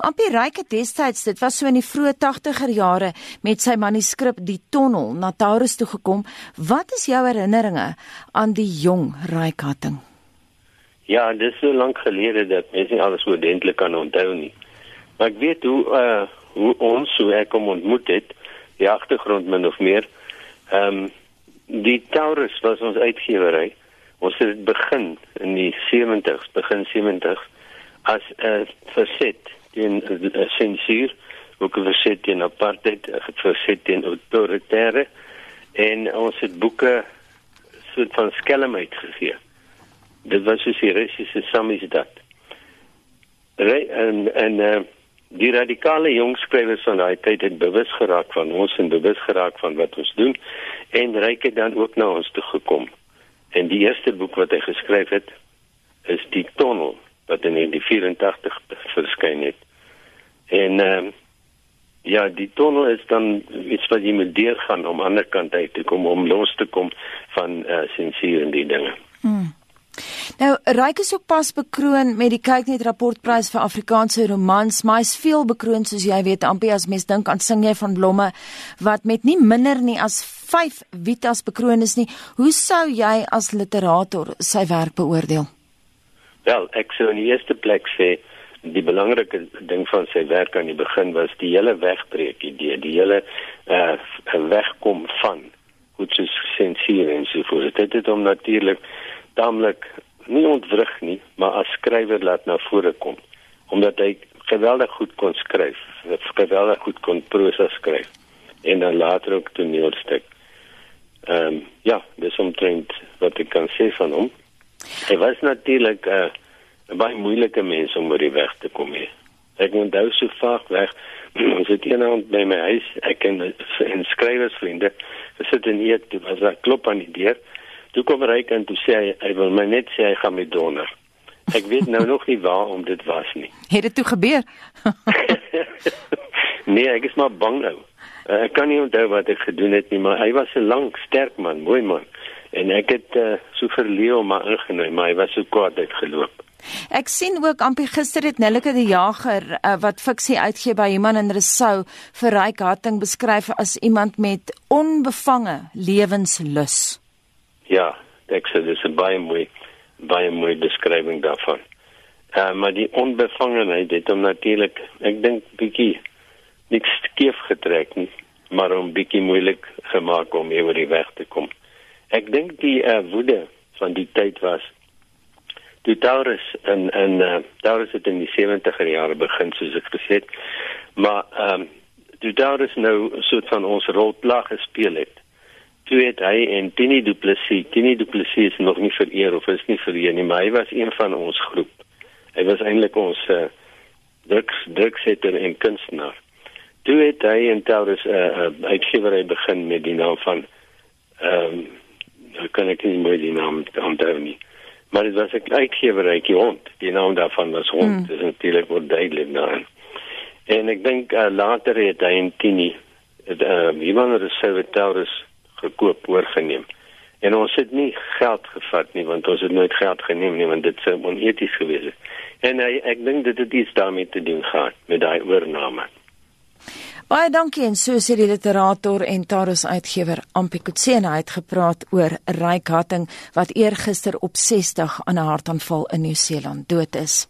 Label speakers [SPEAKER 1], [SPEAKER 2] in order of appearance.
[SPEAKER 1] Ampie Ryke destyds, dit was so in die vroeë 80er jare met sy manuskrip Die Tonnel na Taurus toe gekom. Wat is jou herinneringe aan die jong Ryke Hatting?
[SPEAKER 2] Ja, dit is so lank gelede dat mense nie alles oordentlik kan onthou nie. Maar ek weet hoe uh hoe ons so ek kom ontmoet het, die agtergrond min of meer. Ehm um, die Taurus was ons uitgewery. Ons het begin in die 70s, begin 70s as 'n uh, verset teen uh, sensuur, ook 'n verset teen apartheid, 'n verset teen autoritaire en ons het boeke soort van skelm uitgegee. Dit was soos die Russiese samisdat. En en uh, die radikale jong skrywers van daai tyd het bewus geraak van ons en bewus geraak van wat ons doen en ryk het dan ook na ons toe gekom. En die eerste boek wat hy geskryf het is Die Tonnel wat in 1984 verskyn het. En ehm uh, ja, die tonnel is dan iets wat jy moet deurgaan om aan die ander kant uit te kom om los te kom van eh uh, sensuur en die dinge. Hmm.
[SPEAKER 1] Nou, Ryk is ook pas bekroon met die Kyknet rapportprys vir Afrikaanse romans, maar hy's veel bekroon soos jy weet, amper as mens dink aan sing jy van blomme wat met nie minder nie as 5 Vitas bekroon is nie. Hoe sou jy as literator sy werk beoordeel?
[SPEAKER 2] Wel, ek sou in die eerste plek sê die belangrike ding van sy werk aan die begin was die hele wegbreek idee, die hele uh wegkom van goed soos sensuur en so voort. Dit het hom natuurlik taamlik nie ontwrig nie, maar as skrywer laat na vore kom omdat hy geweldig goed kon skryf, geweldig goed kon prosa skryf en dan later ook toneelstuk. Ehm um, ja, dis omtrent wat ek kan sê van hom. Hy was natuurlik 'n uh, 'n baie moeilike mens om oor die weg te kom hier. Ek moet nou so vaak weg. Ons het eendag by my huis, ek en en skrywersvriende, gesit en eet, toe was daar klop aan die deur. Toe kom hy en toe sê hy, hy wil my net sê hy gaan my donder. Ek weet nou nog nie waar om dit was nie.
[SPEAKER 1] Het dit toe gebeur?
[SPEAKER 2] nee, ek is maar bang nou. Ek kan nie onthou wat ek gedoen het nie, maar hy was 'n lank, sterk man, mooi man. En ek het uh, so verleë om maar ingenooi, maar hy was so kwaad uitgeloop.
[SPEAKER 1] Ek sien ook amper gister het Nellike die Jager uh, wat fiksie uitgee by Human en Resou vir Ryk Hatting beskryf as iemand met onbevange lewenslus.
[SPEAKER 2] Ja, ek sê dis 'n baie mooi baie mooi beskrywing daarvan. Uh, maar die onbevangenheid het hom natuurlik, ek dink bietjie niks skief getrek nie, maar hom bietjie moeilik gemaak om oor die weg te kom. Ek dink die uh, woede van die tyd was toe Taurus in in uh, Taurus het in die 70er jare begin soos ek gesê het. Maar ehm um, toe Taurus nou 'n soort van ons rolplag gespeel het. Toe het hy en Tini Du Plessis, Tini Du Plessis is nog nie vereer of is nie vereer nie, maar hy was een van ons groep. Hy was eintlik ons uh, druks druksetter en kunstenaar. Toe het hy en Taurus 'n uh, uh, uitgewery begin met die naam van ehm um, kan ek nie meer die naam onthou nie. Maar dit was 'n uitgewerykie hond. Die naam daarvan was hond. Mm. Dit is natuurlik wat duidelik nou. En ek dink uh, later het hy en Tini het uh, iemand het sy Taurus gekoop oorgeneem. En ons het nie geld gevat nie want ons het nooit geld geneem nie want dit sou oneties gewees het. En hy, ek dink dit het iets daarmee te doen gehad met daai oorname.
[SPEAKER 1] Baie dankie en so sê die literator en Taurus uitgewer Ampi Kutsena het gepraat oor Ryk Hatting wat eergister op 60 aan 'n hartaanval in Nieu-Seeland dood is.